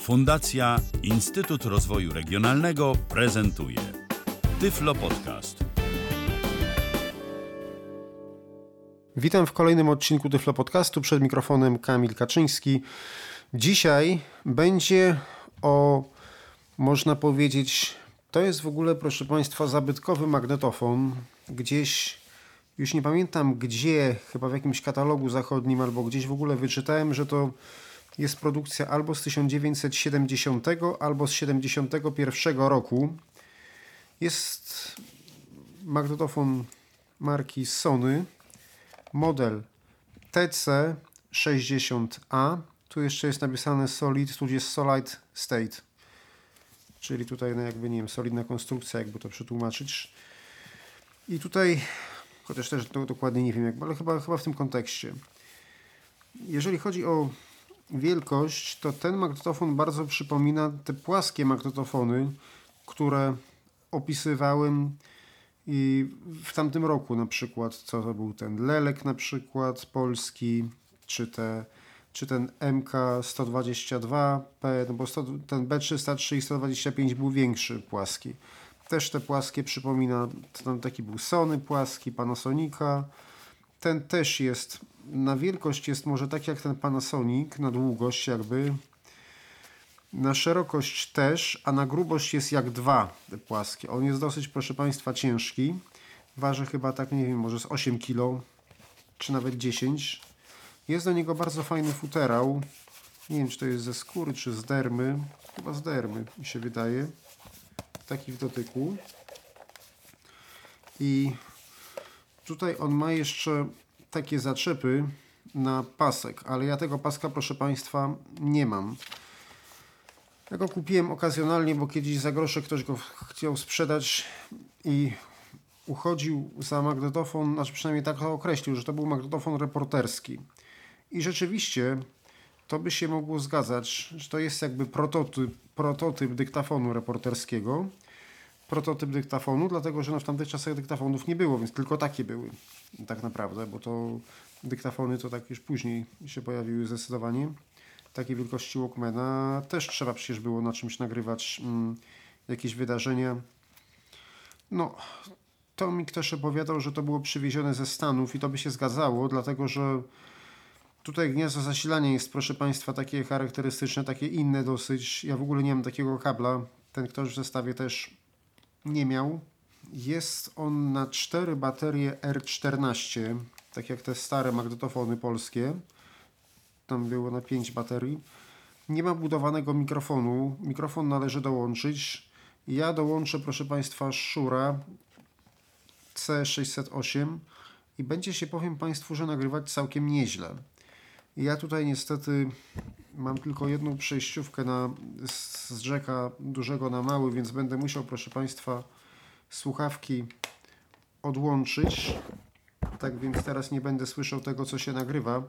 Fundacja Instytut Rozwoju Regionalnego prezentuje Tyflo Podcast. Witam w kolejnym odcinku Tyflo Podcastu. Przed mikrofonem Kamil Kaczyński. Dzisiaj będzie o, można powiedzieć, to jest w ogóle, proszę Państwa, zabytkowy magnetofon. Gdzieś, już nie pamiętam gdzie, chyba w jakimś katalogu zachodnim albo gdzieś w ogóle wyczytałem, że to jest produkcja albo z 1970 albo z 71 roku. Jest magnetofon marki Sony, model TC60A. Tu jeszcze jest napisane Solid, tu jest Solid State. Czyli tutaj no jakby, nie wiem, solidna konstrukcja, jakby to przetłumaczyć. I tutaj, chociaż też to dokładnie nie wiem, jak, ale chyba, chyba w tym kontekście. Jeżeli chodzi o wielkość, to ten magnetofon bardzo przypomina te płaskie magnetofony, które opisywałem i w tamtym roku na przykład, co to był ten Lelek na przykład polski, czy, te, czy ten MK122P, no bo 100, ten B303 i 125 był większy, płaski. Też te płaskie przypomina, tam taki był Sony płaski, Panasonica, ten też jest, na wielkość jest może tak jak ten Panasonic, na długość jakby, na szerokość też, a na grubość jest jak dwa płaskie. On jest dosyć, proszę Państwa, ciężki. Waży chyba tak, nie wiem, może z 8 kg, czy nawet 10. Jest do niego bardzo fajny futerał. Nie wiem, czy to jest ze skóry, czy z dermy. Chyba z dermy, mi się wydaje. Taki w dotyku. I tutaj on ma jeszcze takie zaczepy na pasek, ale ja tego paska, proszę Państwa, nie mam. Ja go kupiłem okazjonalnie, bo kiedyś za grosze ktoś go chciał sprzedać i uchodził za magnetofon, znaczy przynajmniej tak to określił, że to był magnetofon reporterski. I rzeczywiście to by się mogło zgadzać, że to jest jakby prototyp, prototyp dyktafonu reporterskiego. Prototyp dyktafonu, dlatego że no w tamtych czasach dyktafonów nie było, więc tylko takie były tak naprawdę, bo to dyktafony to tak już później się pojawiły zdecydowanie takiej wielkości Walkmana. Też trzeba przecież było na czymś nagrywać mm, jakieś wydarzenia. No, to mi ktoś opowiadał, że to było przywiezione ze Stanów i to by się zgadzało, dlatego że tutaj gniazdo zasilania jest, proszę Państwa, takie charakterystyczne, takie inne dosyć. Ja w ogóle nie mam takiego kabla. Ten ktoś w zestawie też nie miał. Jest on na cztery baterie R14, tak jak te stare magnetofony polskie tam było na 5 baterii. Nie ma budowanego mikrofonu. Mikrofon należy dołączyć. Ja dołączę, proszę Państwa, Shura C608 i będzie się, powiem Państwu, że nagrywać całkiem nieźle. Ja tutaj niestety mam tylko jedną przejściówkę na, z rzeka dużego na mały, więc będę musiał, proszę Państwa, słuchawki odłączyć. Tak więc teraz nie będę słyszał tego, co się nagrywa,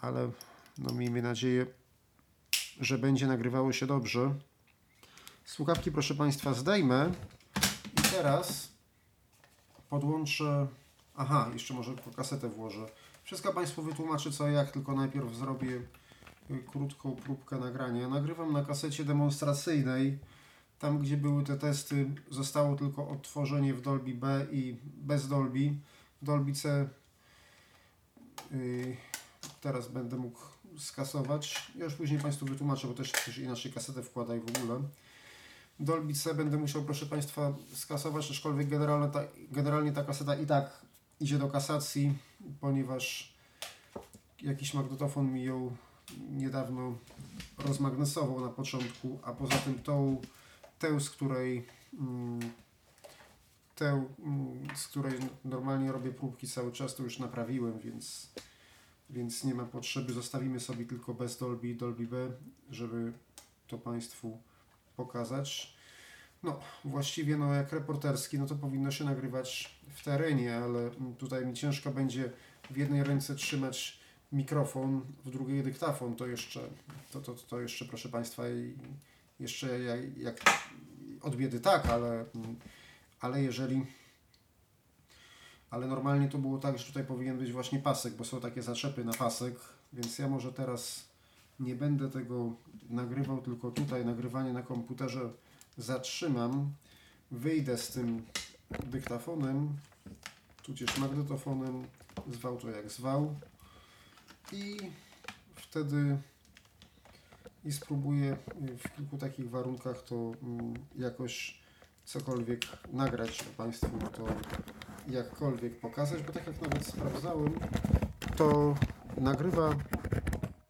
ale no miejmy nadzieję, że będzie nagrywało się dobrze. Słuchawki, proszę Państwa, zdejmę i teraz podłączę. Aha, jeszcze może kasetę włożę. Wszystko Państwu wytłumaczę co jak, tylko najpierw zrobię krótką próbkę nagrania. Nagrywam na kasecie demonstracyjnej. Tam, gdzie były te testy, zostało tylko odtworzenie w Dolby B i bez Dolby. Dolby C yy, teraz będę mógł skasować. Ja już później Państwu wytłumaczę, bo też coś inaczej kasetę wkłada i w ogóle. Dolby C będę musiał, proszę Państwa, skasować, aczkolwiek generalnie ta, generalnie ta kaseta i tak idzie do kasacji, ponieważ jakiś magnetofon mi ją niedawno rozmagnesował na początku, a poza tym tą, tę, z której mm, tę, mm, z której normalnie robię próbki cały czas, to już naprawiłem, więc więc nie ma potrzeby. Zostawimy sobie tylko bez Dolby Dolby B, żeby to Państwu pokazać. No, właściwie no jak reporterski, no to powinno się nagrywać w terenie, ale tutaj mi ciężko będzie w jednej ręce trzymać mikrofon, w drugiej dyktafon, to jeszcze, to, to, to jeszcze proszę Państwa, jeszcze jak, od biedy tak, ale, ale jeżeli ale normalnie to było tak, że tutaj powinien być właśnie pasek, bo są takie zaczepy na pasek, więc ja może teraz nie będę tego nagrywał, tylko tutaj nagrywanie na komputerze zatrzymam. Wyjdę z tym dyktafonem, tudzież magnetofonem, zwał to jak zwał i wtedy i spróbuję w kilku takich warunkach to mm, jakoś cokolwiek nagrać Państwu, to jakkolwiek pokazać, bo tak jak nawet sprawdzałem, to nagrywa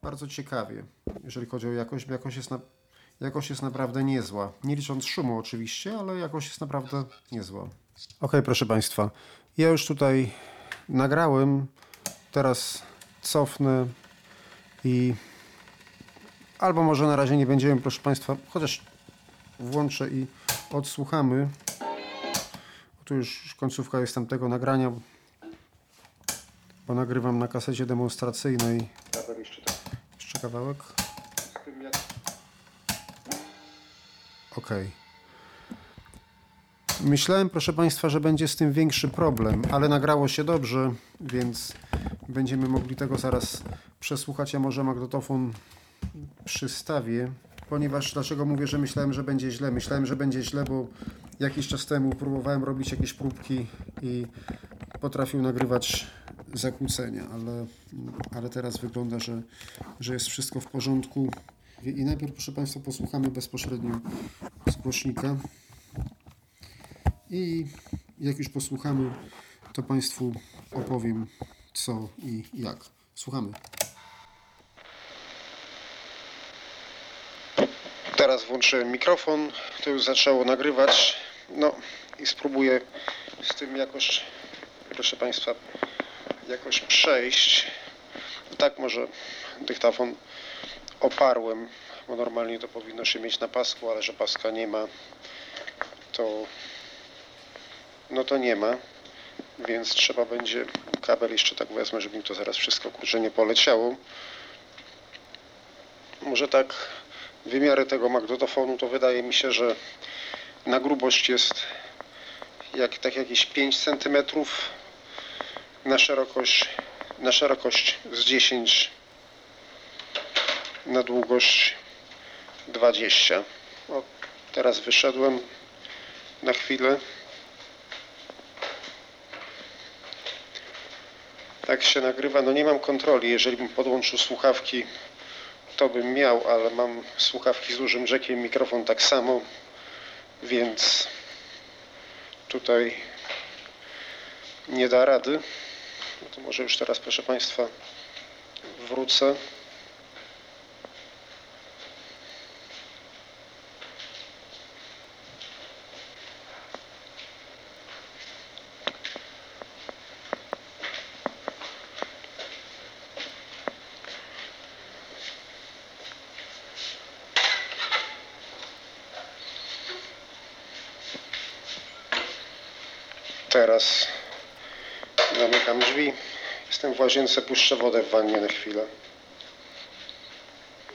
bardzo ciekawie, jeżeli chodzi o jakość. Jakość jest, na, jakość jest naprawdę niezła. Nie licząc szumu oczywiście, ale jakość jest naprawdę niezła. Ok, proszę Państwa, ja już tutaj nagrałem, teraz cofnę i albo może na razie nie będziemy, proszę Państwa, chociaż włączę i odsłuchamy. Tu już końcówka jest tamtego nagrania, bo nagrywam na kasecie demonstracyjnej. Jeszcze kawałek. Ok. Myślałem, proszę Państwa, że będzie z tym większy problem, ale nagrało się dobrze, więc będziemy mogli tego zaraz przesłuchać. Ja może magnetofon przystawię, ponieważ dlaczego mówię, że myślałem, że będzie źle? Myślałem, że będzie źle, bo jakiś czas temu próbowałem robić jakieś próbki i potrafił nagrywać zakłócenia, ale, ale teraz wygląda, że, że jest wszystko w porządku. I najpierw, proszę Państwa, posłuchamy bezpośrednio z głośnika. I jak już posłuchamy, to Państwu opowiem co i jak. Słuchamy. Teraz włączyłem mikrofon, to już zaczęło nagrywać. No i spróbuję z tym jakoś, proszę Państwa, jakoś przejść. Tak może dyktafon oparłem, bo normalnie to powinno się mieć na pasku, ale że paska nie ma, to no to nie ma, więc trzeba będzie kabel jeszcze tak wezmę, żeby mi to zaraz wszystko kurczę nie poleciało. Może tak wymiary tego magnetofonu to wydaje mi się, że na grubość jest jak, tak jakieś 5 cm na szerokość na szerokość z 10 na długość 20 o, teraz wyszedłem na chwilę. Tak się nagrywa. No nie mam kontroli. Jeżeli bym podłączył słuchawki to bym miał, ale mam słuchawki z dużym jackiem, mikrofon tak samo, więc tutaj nie da rady. No to może już teraz, proszę Państwa, wrócę. Teraz zamykam drzwi. Jestem w łazience, puszczę wodę w wannie na chwilę.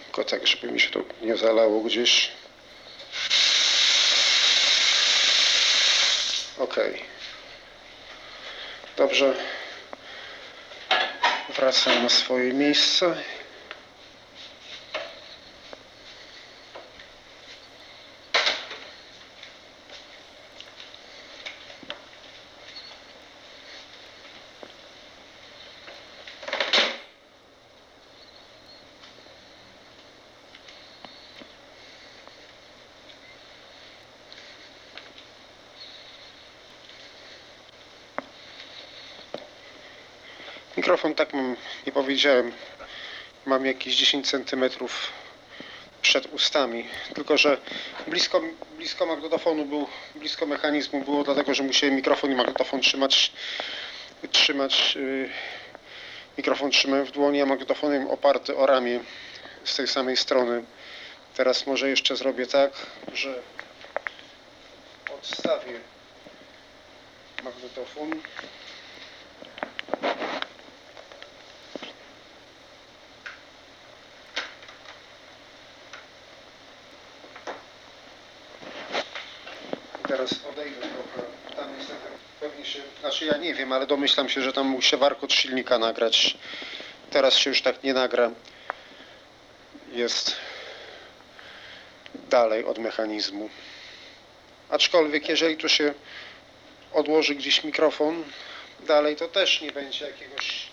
Tylko tak, żeby mi się to nie zalało gdzieś. Ok. Dobrze. Wracam na swoje miejsce. Mikrofon, tak mam, nie powiedziałem, mam jakieś 10 cm przed ustami, tylko że blisko, blisko magnetofonu był, blisko mechanizmu było dlatego, że musiałem mikrofon i magnetofon trzymać, trzymać yy, mikrofon trzymałem w dłoni, a magnetofonem oparty o ramię z tej samej strony. Teraz może jeszcze zrobię tak, że odstawię magnetofon. teraz odejdę trochę. Tam niestety pewnie się, znaczy ja nie wiem, ale domyślam się, że tam mógł się warkot silnika nagrać. Teraz się już tak nie nagra. jest dalej od mechanizmu. Aczkolwiek jeżeli tu się odłoży gdzieś mikrofon dalej, to też nie będzie jakiegoś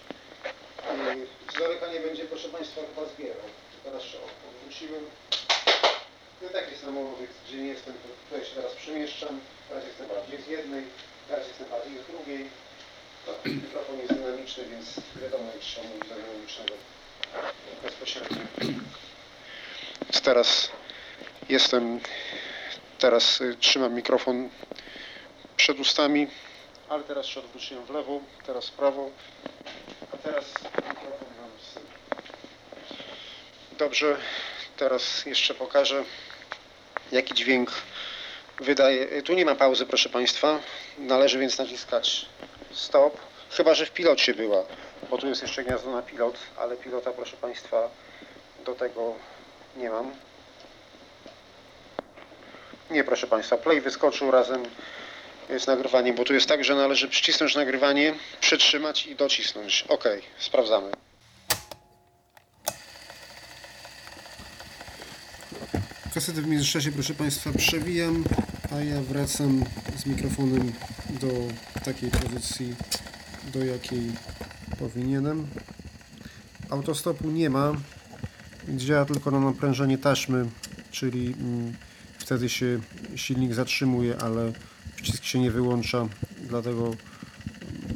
yy, z daleka nie będzie, proszę Państwa, chyba zbierał. Teraz się odwróciłem. No tak jest na gdzie nie jestem, tutaj się teraz przemieszczam. Teraz jestem bardziej z jednej, teraz jestem bardziej z drugiej. Mikrofon jest dynamiczny, więc wiadomo, jak trzeba mówić do dynamicznego bezpośrednio. Teraz jestem, teraz y, trzymam mikrofon przed ustami, ale teraz się odwróciłem w lewo, teraz w prawo, a teraz mikrofon mam z. Dobrze, teraz jeszcze pokażę, jaki dźwięk wydaje. Tu nie ma pauzy, proszę Państwa. Należy więc naciskać stop, chyba że w pilocie była, bo tu jest jeszcze gniazdo na pilot, ale pilota, proszę Państwa, do tego nie mam. Nie, proszę Państwa, play wyskoczył razem z nagrywaniem, bo tu jest tak, że należy przycisnąć nagrywanie, przytrzymać i docisnąć. Ok, sprawdzamy. Kasety w międzyczasie, proszę Państwa, przewijam, a ja wracam z mikrofonem do takiej pozycji, do jakiej powinienem. Autostopu nie ma, działa tylko na naprężenie taśmy, czyli mm, wtedy się silnik zatrzymuje, ale przycisk się nie wyłącza, dlatego mm,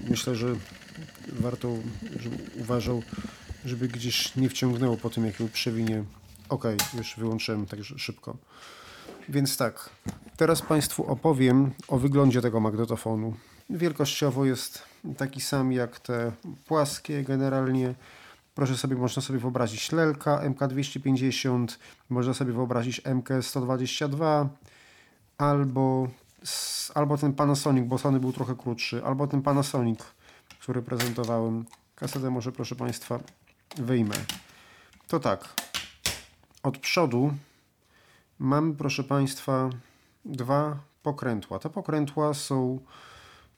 myślę, że warto, żebym uważał, żeby gdzieś nie wciągnęło po tym, jak przewinie. Ok, już wyłączyłem tak szybko. Więc tak, teraz Państwu opowiem o wyglądzie tego magnetofonu. Wielkościowo jest taki sam jak te płaskie generalnie. Proszę sobie, można sobie wyobrazić Lelka MK250, można sobie wyobrazić MK122 albo, albo ten Panasonic, bo Sony był trochę krótszy, albo ten Panasonic, który prezentowałem. Kasetę może proszę Państwa wyjmę. To tak, od przodu mamy proszę Państwa dwa pokrętła. Te pokrętła są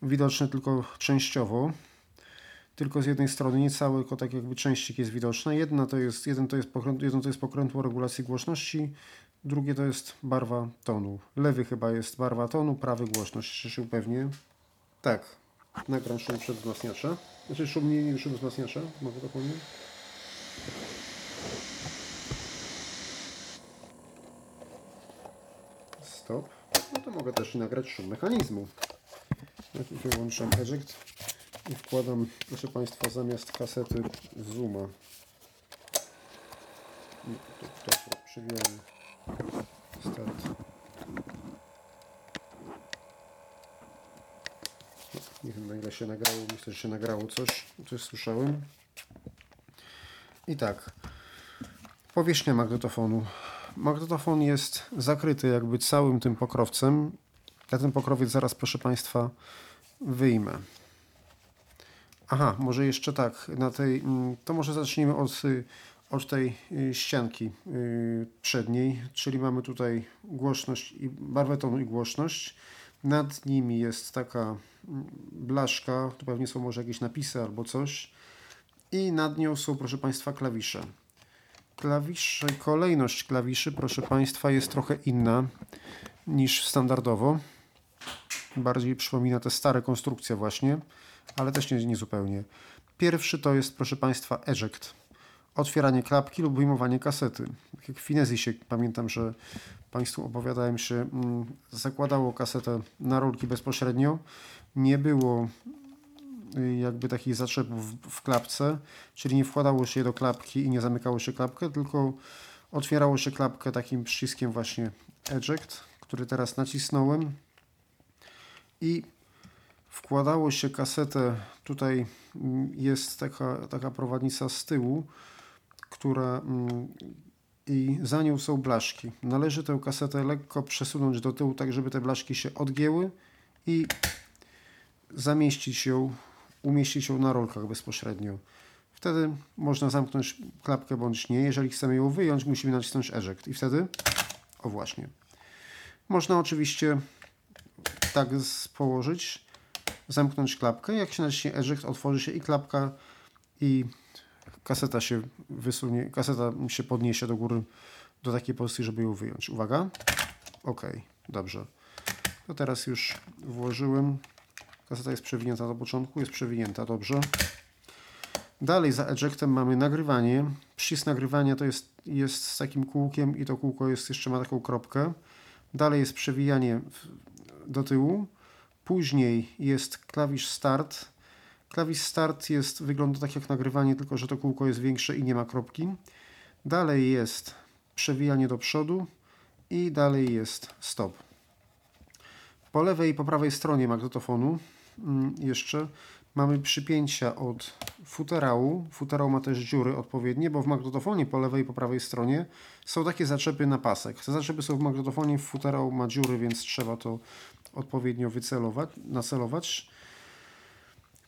widoczne tylko częściowo tylko z jednej strony, nie cały, tylko tak jakby częścik jest widoczny. Jedna to jest, jeden to jest, pokręt, to jest pokrętło regulacji głośności, drugie to jest barwa tonu. Lewy chyba jest barwa tonu, prawy głośność, czy się upewnię. Tak, nagram szum przed wzmacniacza. Znaczy szum nie szum wzmacniacza, mogę powiedzieć? Stop. No to mogę też nagrać szum mechanizmu. Najpierw wyłączam eject i wkładam, proszę Państwa, zamiast kasety Zooma. To, to, to przywijamy. Start. Nie wiem na ile się nagrało, myślę, że się nagrało coś, coś słyszałem. I tak, powierzchnia magnetofonu. Magnetofon jest zakryty jakby całym tym pokrowcem. Ja ten pokrowiec zaraz, proszę Państwa, wyjmę. Aha, może jeszcze tak, na tej, mm, to może zacznijmy od, y, od tej y, ścianki y, przedniej, czyli mamy tutaj głośność i barwę tonu i głośność. Nad nimi jest taka mm, blaszka, tu pewnie są może jakieś napisy albo coś. I nad nią są, proszę Państwa, klawisze. Klawisze, kolejność klawiszy, proszę Państwa, jest trochę inna niż standardowo. Bardziej przypomina te stare konstrukcje właśnie ale też nie, nie zupełnie. Pierwszy to jest, proszę Państwa, eject. Otwieranie klapki lub wyjmowanie kasety. Tak jak w Finezisie pamiętam, że Państwu opowiadałem się, mm, zakładało kasetę na rolki bezpośrednio. Nie było jakby takich zaczepów w klapce, czyli nie wkładało się je do klapki i nie zamykało się klapkę, tylko otwierało się klapkę takim przyciskiem właśnie eject, który teraz nacisnąłem i wkładało się kasetę, tutaj mm, jest taka, taka prowadnica z tyłu, która mm, i za nią są blaszki. Należy tę kasetę lekko przesunąć do tyłu, tak żeby te blaszki się odgięły i zamieścić ją, umieścić ją na rolkach bezpośrednio. Wtedy można zamknąć klapkę bądź nie. Jeżeli chcemy ją wyjąć, musimy nacisnąć eject i wtedy, o właśnie. Można oczywiście tak położyć, zamknąć klapkę. Jak się naciśnie eject, otworzy się i klapka i kaseta się wysunie, kaseta się podniesie do góry do takiej pozycji, żeby ją wyjąć. Uwaga. Ok, dobrze. To teraz już włożyłem. Kaseta jest przewinięta do początku, jest przewinięta, dobrze. Dalej za ejectem mamy nagrywanie. Przycisk nagrywania to jest, jest z takim kółkiem i to kółko jest, jeszcze ma taką kropkę. Dalej jest przewijanie do tyłu. Później jest klawisz start. Klawisz start jest, wygląda tak jak nagrywanie, tylko że to kółko jest większe i nie ma kropki. Dalej jest przewijanie do przodu i dalej jest stop. Po lewej i po prawej stronie magnetofonu jeszcze mamy przypięcia od futerału. Futerał ma też dziury odpowiednie, bo w magnetofonie po lewej i po prawej stronie są takie zaczepy na pasek. Te zaczepy są w magnetofonie, futerał ma dziury, więc trzeba to odpowiednio wycelować, nacelować.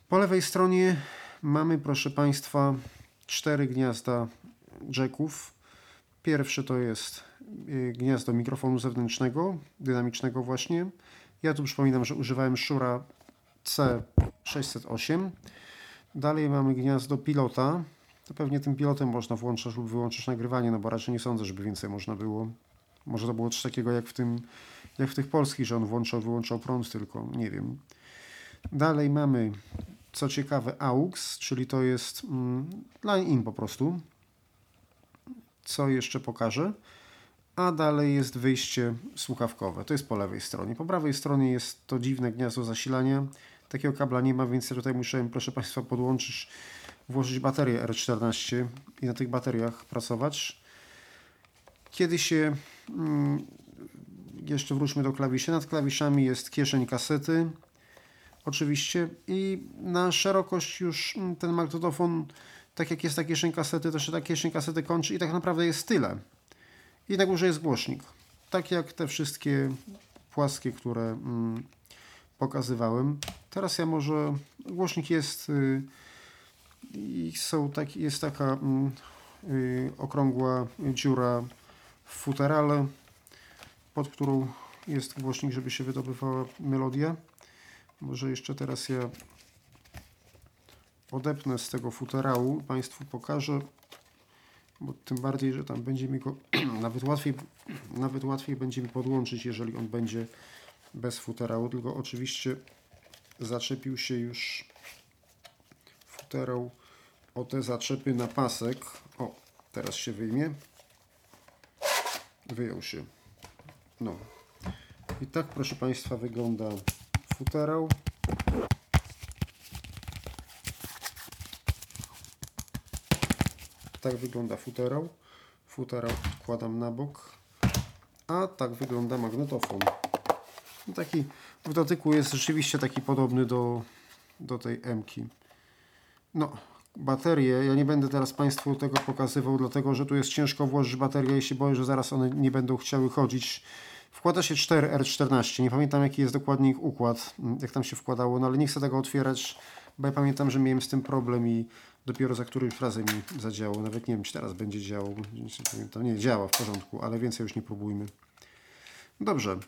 Po lewej stronie mamy, proszę Państwa, cztery gniazda jacków. Pierwsze to jest y, gniazdo mikrofonu zewnętrznego, dynamicznego właśnie. Ja tu przypominam, że używałem Shure C608. Dalej mamy gniazdo pilota. To pewnie tym pilotem można włączać lub wyłączyć nagrywanie, no bo raczej nie sądzę, żeby więcej można było. Może to było coś takiego jak w tym, jak w tych polskich, że on włączał, wyłączał prąd tylko, nie wiem. Dalej mamy, co ciekawe, AUX, czyli to jest mm, line in po prostu. Co jeszcze pokażę? A dalej jest wyjście słuchawkowe. To jest po lewej stronie. Po prawej stronie jest to dziwne gniazdo zasilania. Takiego kabla nie ma, więc ja tutaj musiałem, proszę Państwa, podłączyć, włożyć baterię R14 i na tych bateriach pracować. Kiedy się mm, jeszcze wróćmy do klawiszy. Nad klawiszami jest kieszeń kasety. Oczywiście i na szerokość już mm, ten magnetofon, tak jak jest ta kieszeń kasety, to się ta kieszeń kasety kończy i tak naprawdę jest tyle. I na górze jest głośnik. Tak jak te wszystkie płaskie, które mm, pokazywałem. Teraz ja może głośnik jest y, i są tak, jest taka mm, y, okrągła dziura w futerale, pod którą jest głośnik, żeby się wydobywała melodia. Może jeszcze teraz ja odepnę z tego futerału, Państwu pokażę, bo tym bardziej, że tam będzie mi go nawet łatwiej, nawet łatwiej będzie mi podłączyć, jeżeli on będzie bez futerału, tylko oczywiście zaczepił się już futerał o te zaczepy na pasek. O, teraz się wyjmie. Wyjął się. No. I tak, proszę Państwa, wygląda futerał. Tak wygląda futerał. Futerał wkładam na bok. A tak wygląda magnetofon. Taki w dotyku jest rzeczywiście taki podobny do, do tej M-ki. No, baterie, ja nie będę teraz Państwu tego pokazywał, dlatego że tu jest ciężko włożyć baterię i się boję, że zaraz one nie będą chciały chodzić. Wkłada się 4R14, nie pamiętam jaki jest dokładnie ich układ, jak tam się wkładało, no ale nie chcę tego otwierać, bo ja pamiętam, że miałem z tym problem i dopiero za którymś razem mi zadziałało. Nawet nie wiem, czy teraz będzie działało. Nie, nie działa w porządku, ale więcej już nie próbujmy. Dobrze,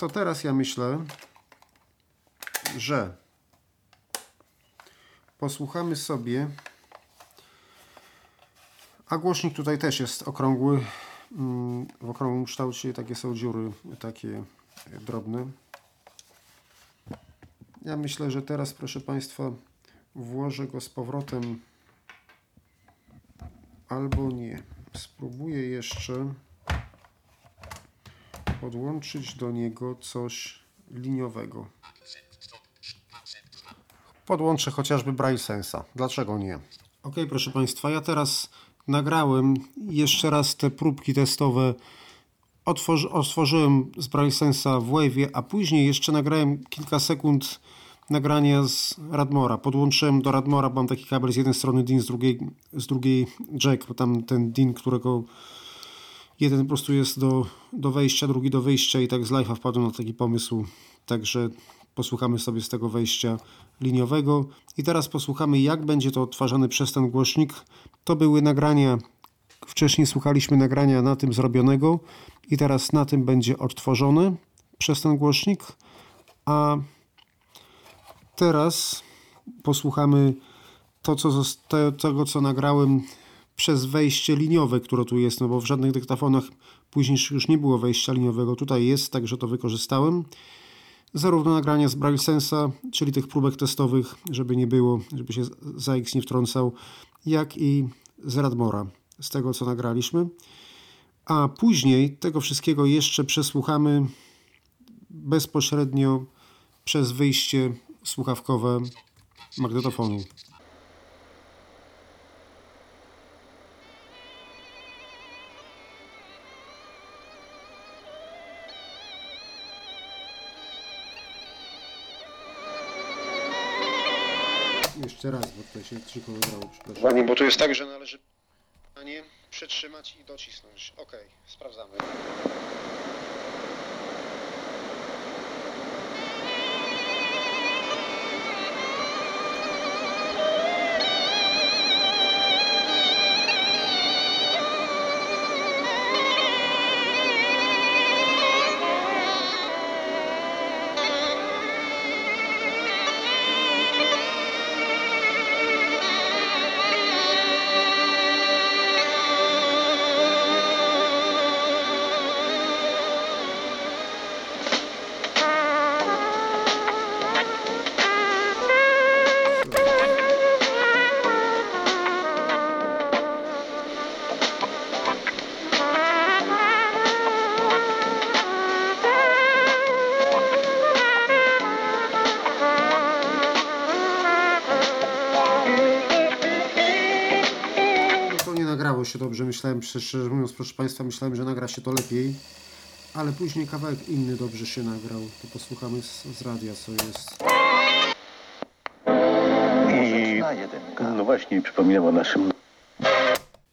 to teraz ja myślę, że posłuchamy sobie. A głośnik tutaj też jest okrągły, mm, w okrągłym kształcie. Takie są dziury, takie drobne. Ja myślę, że teraz, proszę Państwa, włożę go z powrotem albo nie. Spróbuję jeszcze podłączyć do niego coś liniowego. Podłączę chociażby Braille Sensa. Dlaczego nie? Ok, proszę Państwa, ja teraz nagrałem jeszcze raz te próbki testowe. Otworzy, otworzyłem z Braille Sensa w Wave'ie, a później jeszcze nagrałem kilka sekund nagrania z Radmora. Podłączyłem do Radmora, mam taki kabel z jednej strony DIN, z drugiej, z drugiej jack, bo tam ten DIN, którego jeden po prostu jest do, do wejścia, drugi do wyjścia i tak z live'a wpadłem na taki pomysł. Także posłuchamy sobie z tego wejścia liniowego. I teraz posłuchamy, jak będzie to odtwarzane przez ten głośnik. To były nagrania, wcześniej słuchaliśmy nagrania na tym zrobionego i teraz na tym będzie odtworzone przez ten głośnik. A teraz posłuchamy to, co tego, co nagrałem przez wejście liniowe, które tu jest, no bo w żadnych dyktafonach później już nie było wejścia liniowego. Tutaj jest, także to wykorzystałem. Zarówno nagrania z Braillesensa, czyli tych próbek testowych, żeby nie było, żeby się ZAX nie wtrącał, jak i z Radmora, z tego co nagraliśmy. A później tego wszystkiego jeszcze przesłuchamy bezpośrednio przez wyjście słuchawkowe magnetofonu. Jeszcze raz, bo tutaj się cicho wybrało, przepraszam. Ładnie, bo to jest tak, że należy nie przytrzymać i docisnąć. Ok, sprawdzamy. Dobrze, myślałem, szczerze mówiąc, proszę Państwa, myślałem, że nagra się to lepiej, ale później kawałek inny dobrze się nagrał. To posłuchamy z, z radia, co jest. I no właśnie przypominam o naszym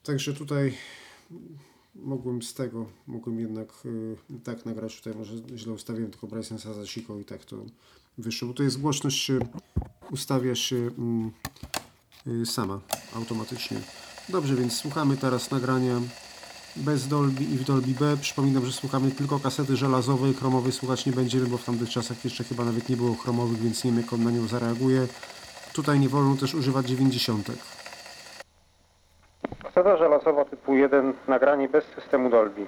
Także tutaj mogłem z tego, mogłem jednak y, tak nagrać, tutaj może źle ustawiłem, tylko Bryson za siką i tak to wyszło, bo to jest głośność się ustawia się mm, y, sama, automatycznie. Dobrze, więc słuchamy teraz nagrania bez Dolby i w Dolby B. Przypominam, że słuchamy tylko kasety żelazowej, chromowej słuchać nie będziemy, bo w tamtych czasach jeszcze chyba nawet nie było chromowych, więc nie wiem jak on na nią zareaguje. Tutaj nie wolno też używać 90. Kaseta żelazowa typu 1, nagranie bez systemu Dolby.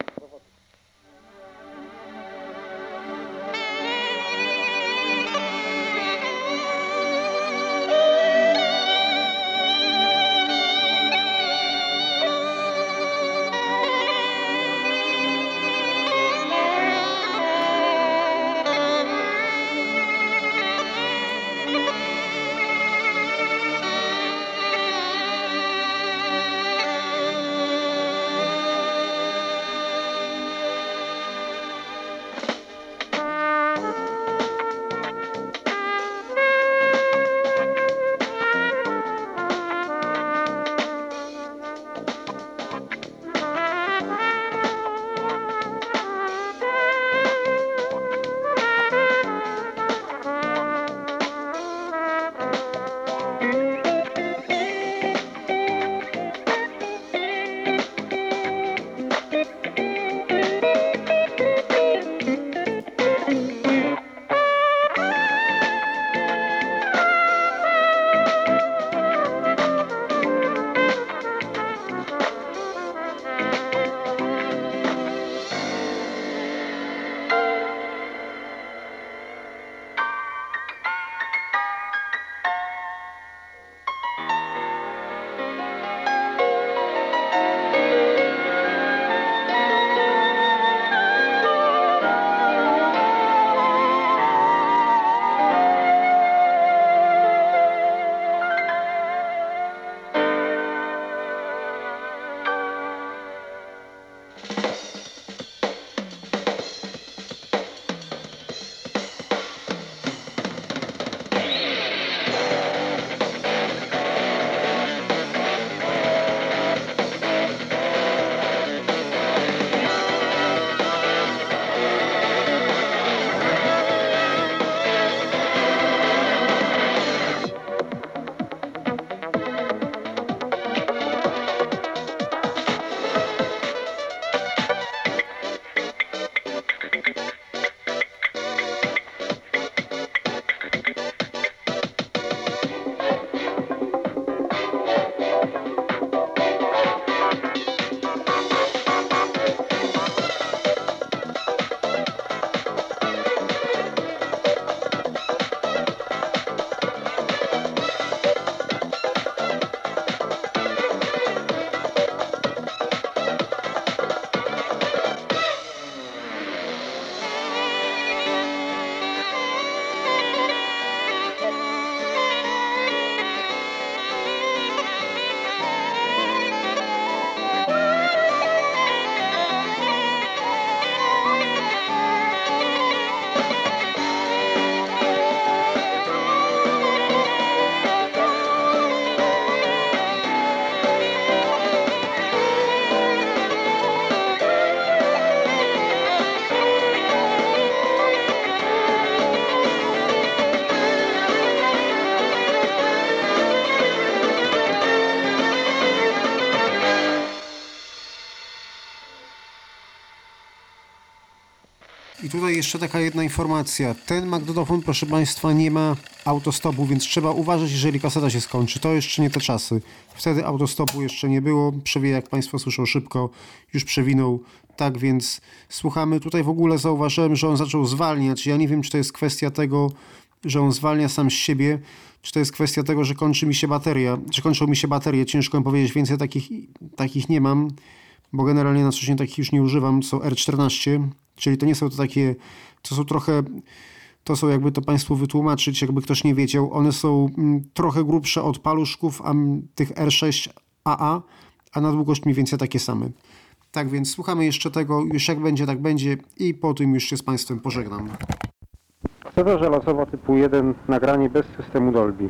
jeszcze taka jedna informacja. Ten magnetofon, proszę Państwa, nie ma autostopu, więc trzeba uważać, jeżeli kaseta się skończy. To jeszcze nie te czasy. Wtedy autostopu jeszcze nie było. Przewija, jak Państwo słyszą, szybko. Już przewinął. Tak więc słuchamy. Tutaj w ogóle zauważyłem, że on zaczął zwalniać. Ja nie wiem, czy to jest kwestia tego, że on zwalnia sam z siebie, czy to jest kwestia tego, że kończy mi się bateria, czy kończą mi się baterie. Ciężko mi powiedzieć, więcej takich, takich nie mam, bo generalnie na co dzień takich już nie używam, co R14, czyli to nie są to takie, to są trochę, to są jakby to Państwu wytłumaczyć, jakby ktoś nie wiedział, one są mm, trochę grubsze od paluszków a, tych R6AA, a na długość mniej więcej takie same. Tak więc słuchamy jeszcze tego, już jak będzie, tak będzie i po tym już się z Państwem pożegnam. Kaseta żelazowa typu 1, nagranie bez systemu Dolby.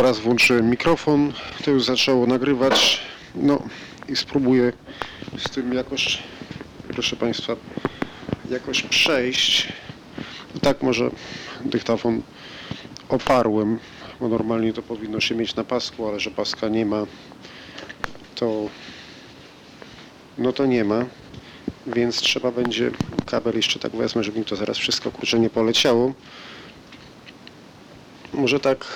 Teraz włączyłem mikrofon, to już zaczęło nagrywać. No i spróbuję z tym jakoś, proszę Państwa, jakoś przejść. Tak może dyktafon oparłem, bo normalnie to powinno się mieć na pasku, ale że paska nie ma, to no to nie ma, więc trzeba będzie kabel jeszcze tak wezmę, żeby mi to zaraz wszystko kurczę nie poleciało. Może tak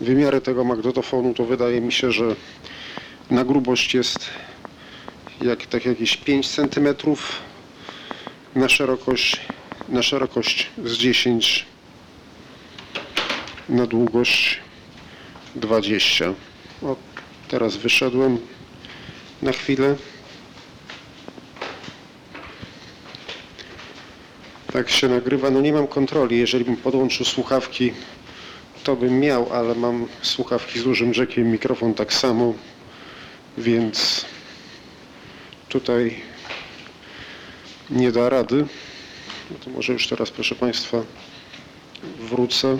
wymiary tego magnetofonu to wydaje mi się, że na grubość jest jak, tak jakieś 5 cm, na szerokość, na szerokość z 10 na długość 20. O, teraz wyszedłem na chwilę. Tak się nagrywa. No nie mam kontroli. Jeżeli bym podłączył słuchawki, to bym miał, ale mam słuchawki z dużym jackiem, mikrofon tak samo, więc tutaj nie da rady. No to może już teraz, proszę Państwa, wrócę.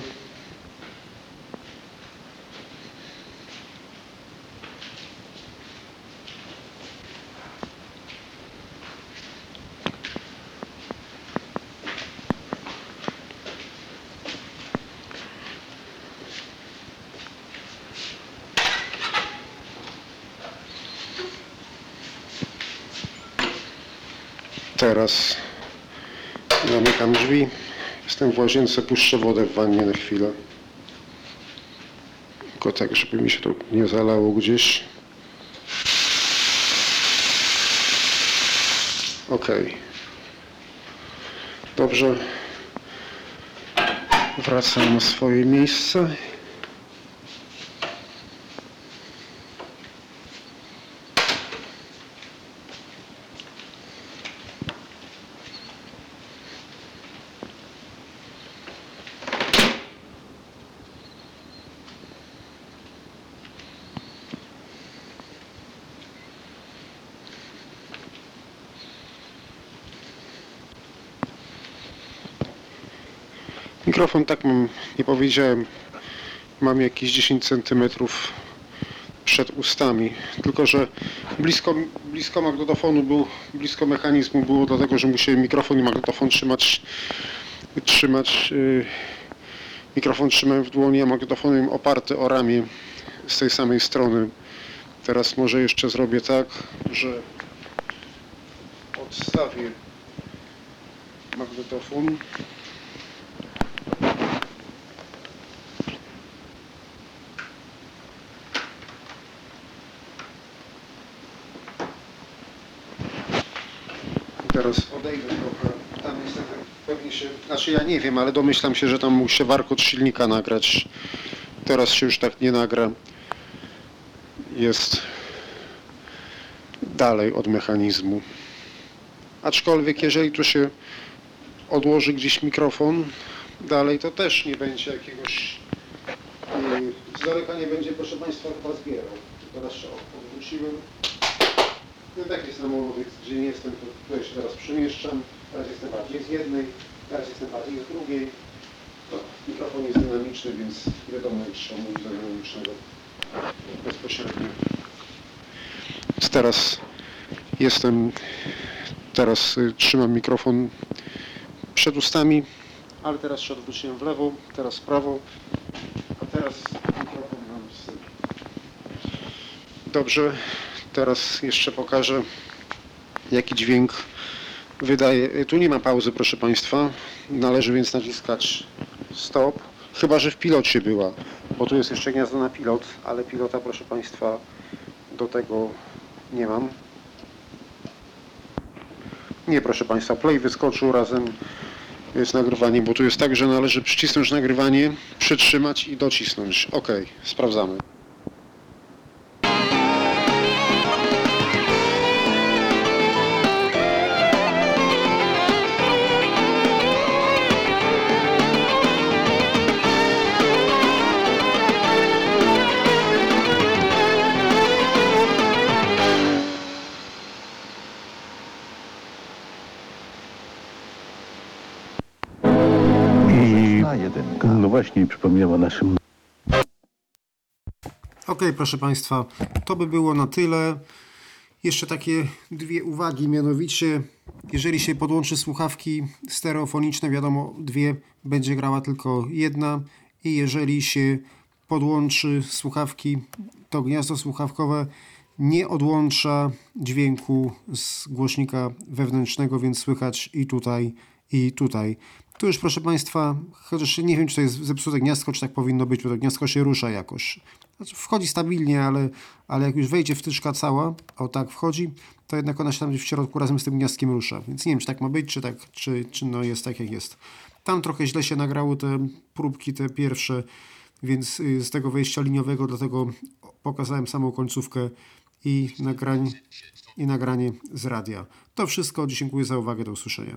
Teraz zamykam drzwi. Jestem w łazience, puszczę wodę w wannie na chwilę. Tylko tak, żeby mi się to nie zalało gdzieś. Ok. Dobrze. Wracam na swoje miejsce. Mikrofon, tak mam, nie powiedziałem, mam jakieś 10 cm przed ustami. Tylko, że blisko, blisko magnetofonu był, blisko mechanizmu było, dlatego, że musiałem mikrofon i magnetofon trzymać, trzymać yy, mikrofon trzymałem w dłoni, a magnetofonem oparty o ramię z tej samej strony. Teraz może jeszcze zrobię tak, że odstawię magnetofon. Teraz odejdę trochę. Tam niestety pewnie się, znaczy ja nie wiem, ale domyślam się, że tam mógł się warkot silnika nagrać. Teraz się już tak nie nagra. Jest dalej od mechanizmu. Aczkolwiek jeżeli tu się odłoży gdzieś mikrofon dalej, to też nie będzie jakiegoś yy, z daleka nie będzie, proszę Państwa, chyba zbierał. Teraz się odwróciłem. No tak jest na molowych, gdzie nie jestem, to tutaj się teraz przemieszczam. Teraz jestem bardziej z jednej, teraz jestem bardziej z drugiej. Mikrofon jest dynamiczny, więc wiadomo, jak trzeba mówić do dynamicznego bezpośrednio. Teraz jestem, teraz y, trzymam mikrofon przed ustami, ale teraz się odwróciłem w lewo, teraz w prawo, a teraz mikrofon mam z tyłu. Dobrze, teraz jeszcze pokażę jaki dźwięk wydaje. Tu nie ma pauzy, proszę Państwa. Należy więc naciskać stop, chyba że w pilocie była, bo tu jest jeszcze gniazdo na pilot, ale pilota, proszę Państwa, do tego nie mam. Nie, proszę Państwa, play wyskoczył razem z nagrywaniem, bo tu jest tak, że należy przycisnąć nagrywanie, przytrzymać i docisnąć. Ok, sprawdzamy. Przypomniał o naszym Ok, proszę Państwa, to by było na tyle. Jeszcze takie dwie uwagi, mianowicie jeżeli się podłączy słuchawki stereofoniczne, wiadomo, dwie, będzie grała tylko jedna i jeżeli się podłączy słuchawki, to gniazdo słuchawkowe nie odłącza dźwięku z głośnika wewnętrznego, więc słychać i tutaj, i tutaj. Tu już proszę Państwa, chociaż nie wiem, czy to jest zepsute gniazdko, czy tak powinno być, bo to gniazdko się rusza jakoś. Znaczy, wchodzi stabilnie, ale, ale jak już wejdzie wtyczka cała, o tak wchodzi, to jednak ona się tam w środku razem z tym gniazdkiem rusza. Więc nie wiem, czy tak ma być, czy, tak, czy, czy no jest tak, jak jest. Tam trochę źle się nagrały te próbki, te pierwsze, więc y, z tego wejścia liniowego, dlatego pokazałem samą końcówkę i, nagrań, i nagranie z radia. To wszystko. Dziękuję za uwagę. Do usłyszenia.